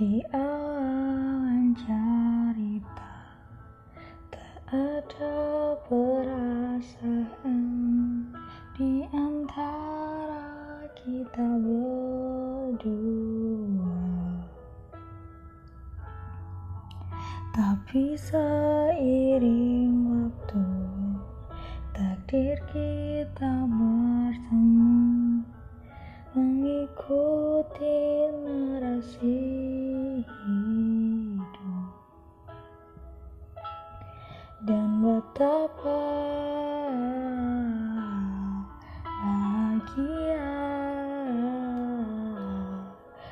Di awan cerita tak ada perasaan di antara kita berdua. Tapi seiring waktu takdir kita bertemu mengikuti narasi dan betapa bahagia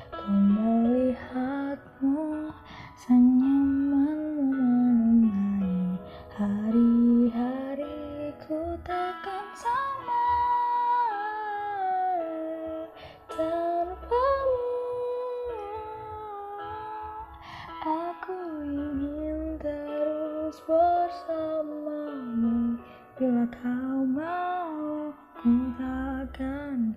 ku melihatmu senyumanmu menemani hari-hariku takkan sama terus bersamamu. Bila kau mau ku takkan